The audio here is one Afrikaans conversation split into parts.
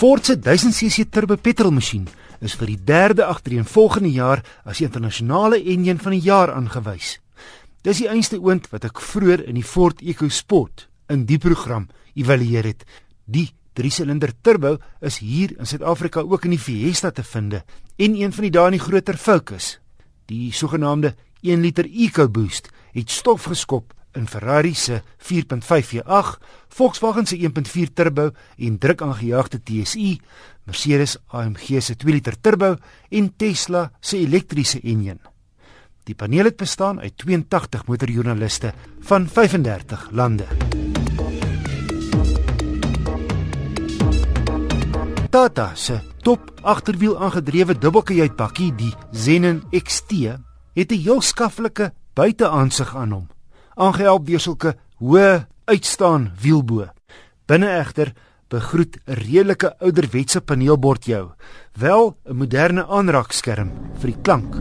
Ford se 1000cc turbo petrolmasjien is vir die derde agtereenvolgende jaar as die internasionale enjin van die jaar aangewys. Dis die einste oond wat ek vroeër in die Ford EcoSport in die program evalueer het. Die 3-silinder turbo is hier in Suid-Afrika ook in die Fiesta te vind en een van die dae in die groter Focus. Die sogenaamde 1 liter EcoBoost het stof geskop in Ferrari se 4.5 V8, Volkswagen se 1.4 turbo en druk aangejaagde TSI, Mercedes AMG se 2 liter turbo en Tesla se elektriese enjin. Die paneel het bestaan uit 82 motorjoernaliste van 35 lande. Tata se top agterwiel aangedrewe dubbelkajuitbakkie, die Zenin XT, het 'n heel skaflike buiteaansig aan hom aangehelp deur sulke hoë uitstaan wielbo. Binne egter begroet 'n redelike ouderwetse paneelbord jou, wel 'n moderne aanraakskerm vir die klank.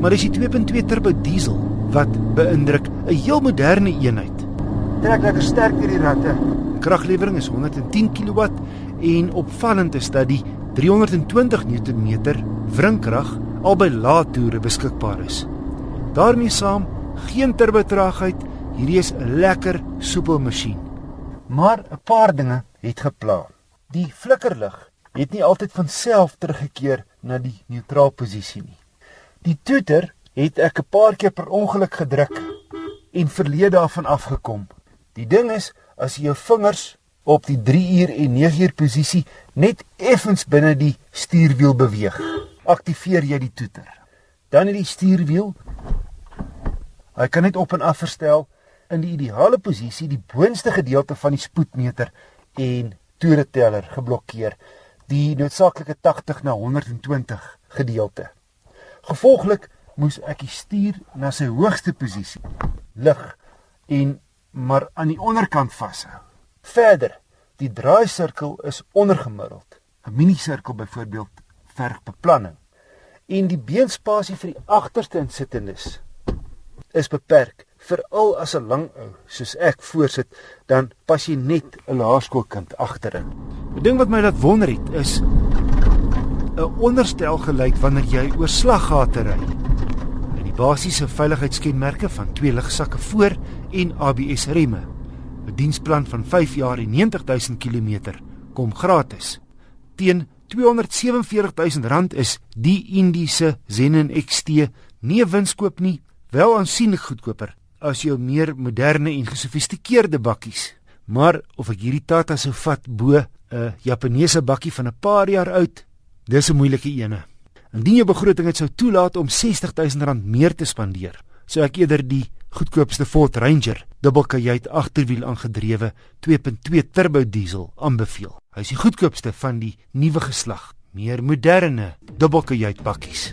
Maar dis die 2.2 turbo diesel wat beïndruk 'n heel moderne eenheid. Trek lekker sterk hierdie ratte. Kraglewering is 110 kW en opvallend is dat die 320 Newtonmeter wrinkrag al by lae toere beskikbaar is. daarmee saam geen turbotraagheid, hierdie is 'n lekker soepel masjien. Maar 'n paar dinge het gepla. Die flikkerlig het nie altyd van self teruggekeer na die neutraal posisie nie. Die toeter het ek 'n paar keer per ongeluk gedruk en verleë daarvan afgekom. Die ding is as jy jou vingers op die 3 uur en 9 uur posisie net effens binne die stuurwiel beweeg. Aktiveer jy die toeter. Dan het die stuurwiel hy kan net op en af verstel in die ideale posisie die boonste gedeelte van die spoedmeter en toereteller geblokkeer die noodsaaklike 80 na 120 gedeelte. Gevolglik moes ek die stuur na sy hoogste posisie lig en maar aan die onderkant vashou. Verder, die draaisirkel is ondergemiddeld. 'n Minisirkel byvoorbeeld verg beplanning. En die beenspasie vir die agterste insittendes is beperk, veral as 'n lang ou soos ek voorsit, dan pas jy net 'n laerskoolkind agterin. 'n Ding wat my laat wonder het is 'n onderstel geluid wanneer jy oor slaggate ry. Die basiese veiligheidskenmerke van twee ligsakke voor en ABS remme 'n diensplan van 5 jaar en 90000 km kom gratis. Teen R247 000 is die Indiese Zenin XT nie winskoop nie, wel aansienlik goedkoper as jou meer moderne en gesofistikeerde bakkies. Maar of ek hierdie Tata sou vat bo 'n Japannese bakkie van 'n paar jaar oud, dis 'n moeilike ene. Indien jou begroting dit sou toelaat om R60000 meer te spandeer, sou ek eerder die goedkoopste Ford Ranger dubbelkajuit agterwiel aangedrewe 2.2 turbo diesel aanbeveel. Hy is die goedkoopste van die nuwe geslag, meer moderne dubbelkajuit bakkies.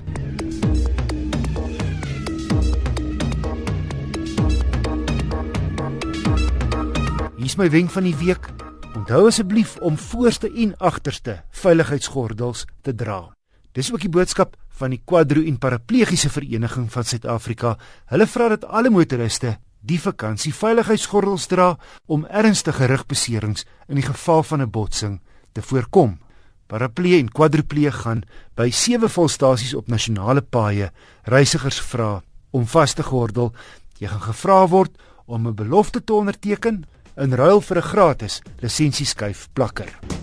Hier is my wenk van die week. Onthou asseblief om voorste en agterste veiligheidsgordels te dra. Dis ook die boodskap van die Quadro en Paraplegiese Vereniging van Suid-Afrika. Hulle vra dat alle motoriste die vakansie veiligheidsgordels dra om ernstige rugbeserings in die geval van 'n botsing te voorkom. Paraplee en quadriplee gaan by sewe volstasies op nasionale paaie reisigers vra om vas te gordel. Jy gaan gevra word om 'n belofte te onderteken in ruil vir 'n gratis lisensieskyf plakker.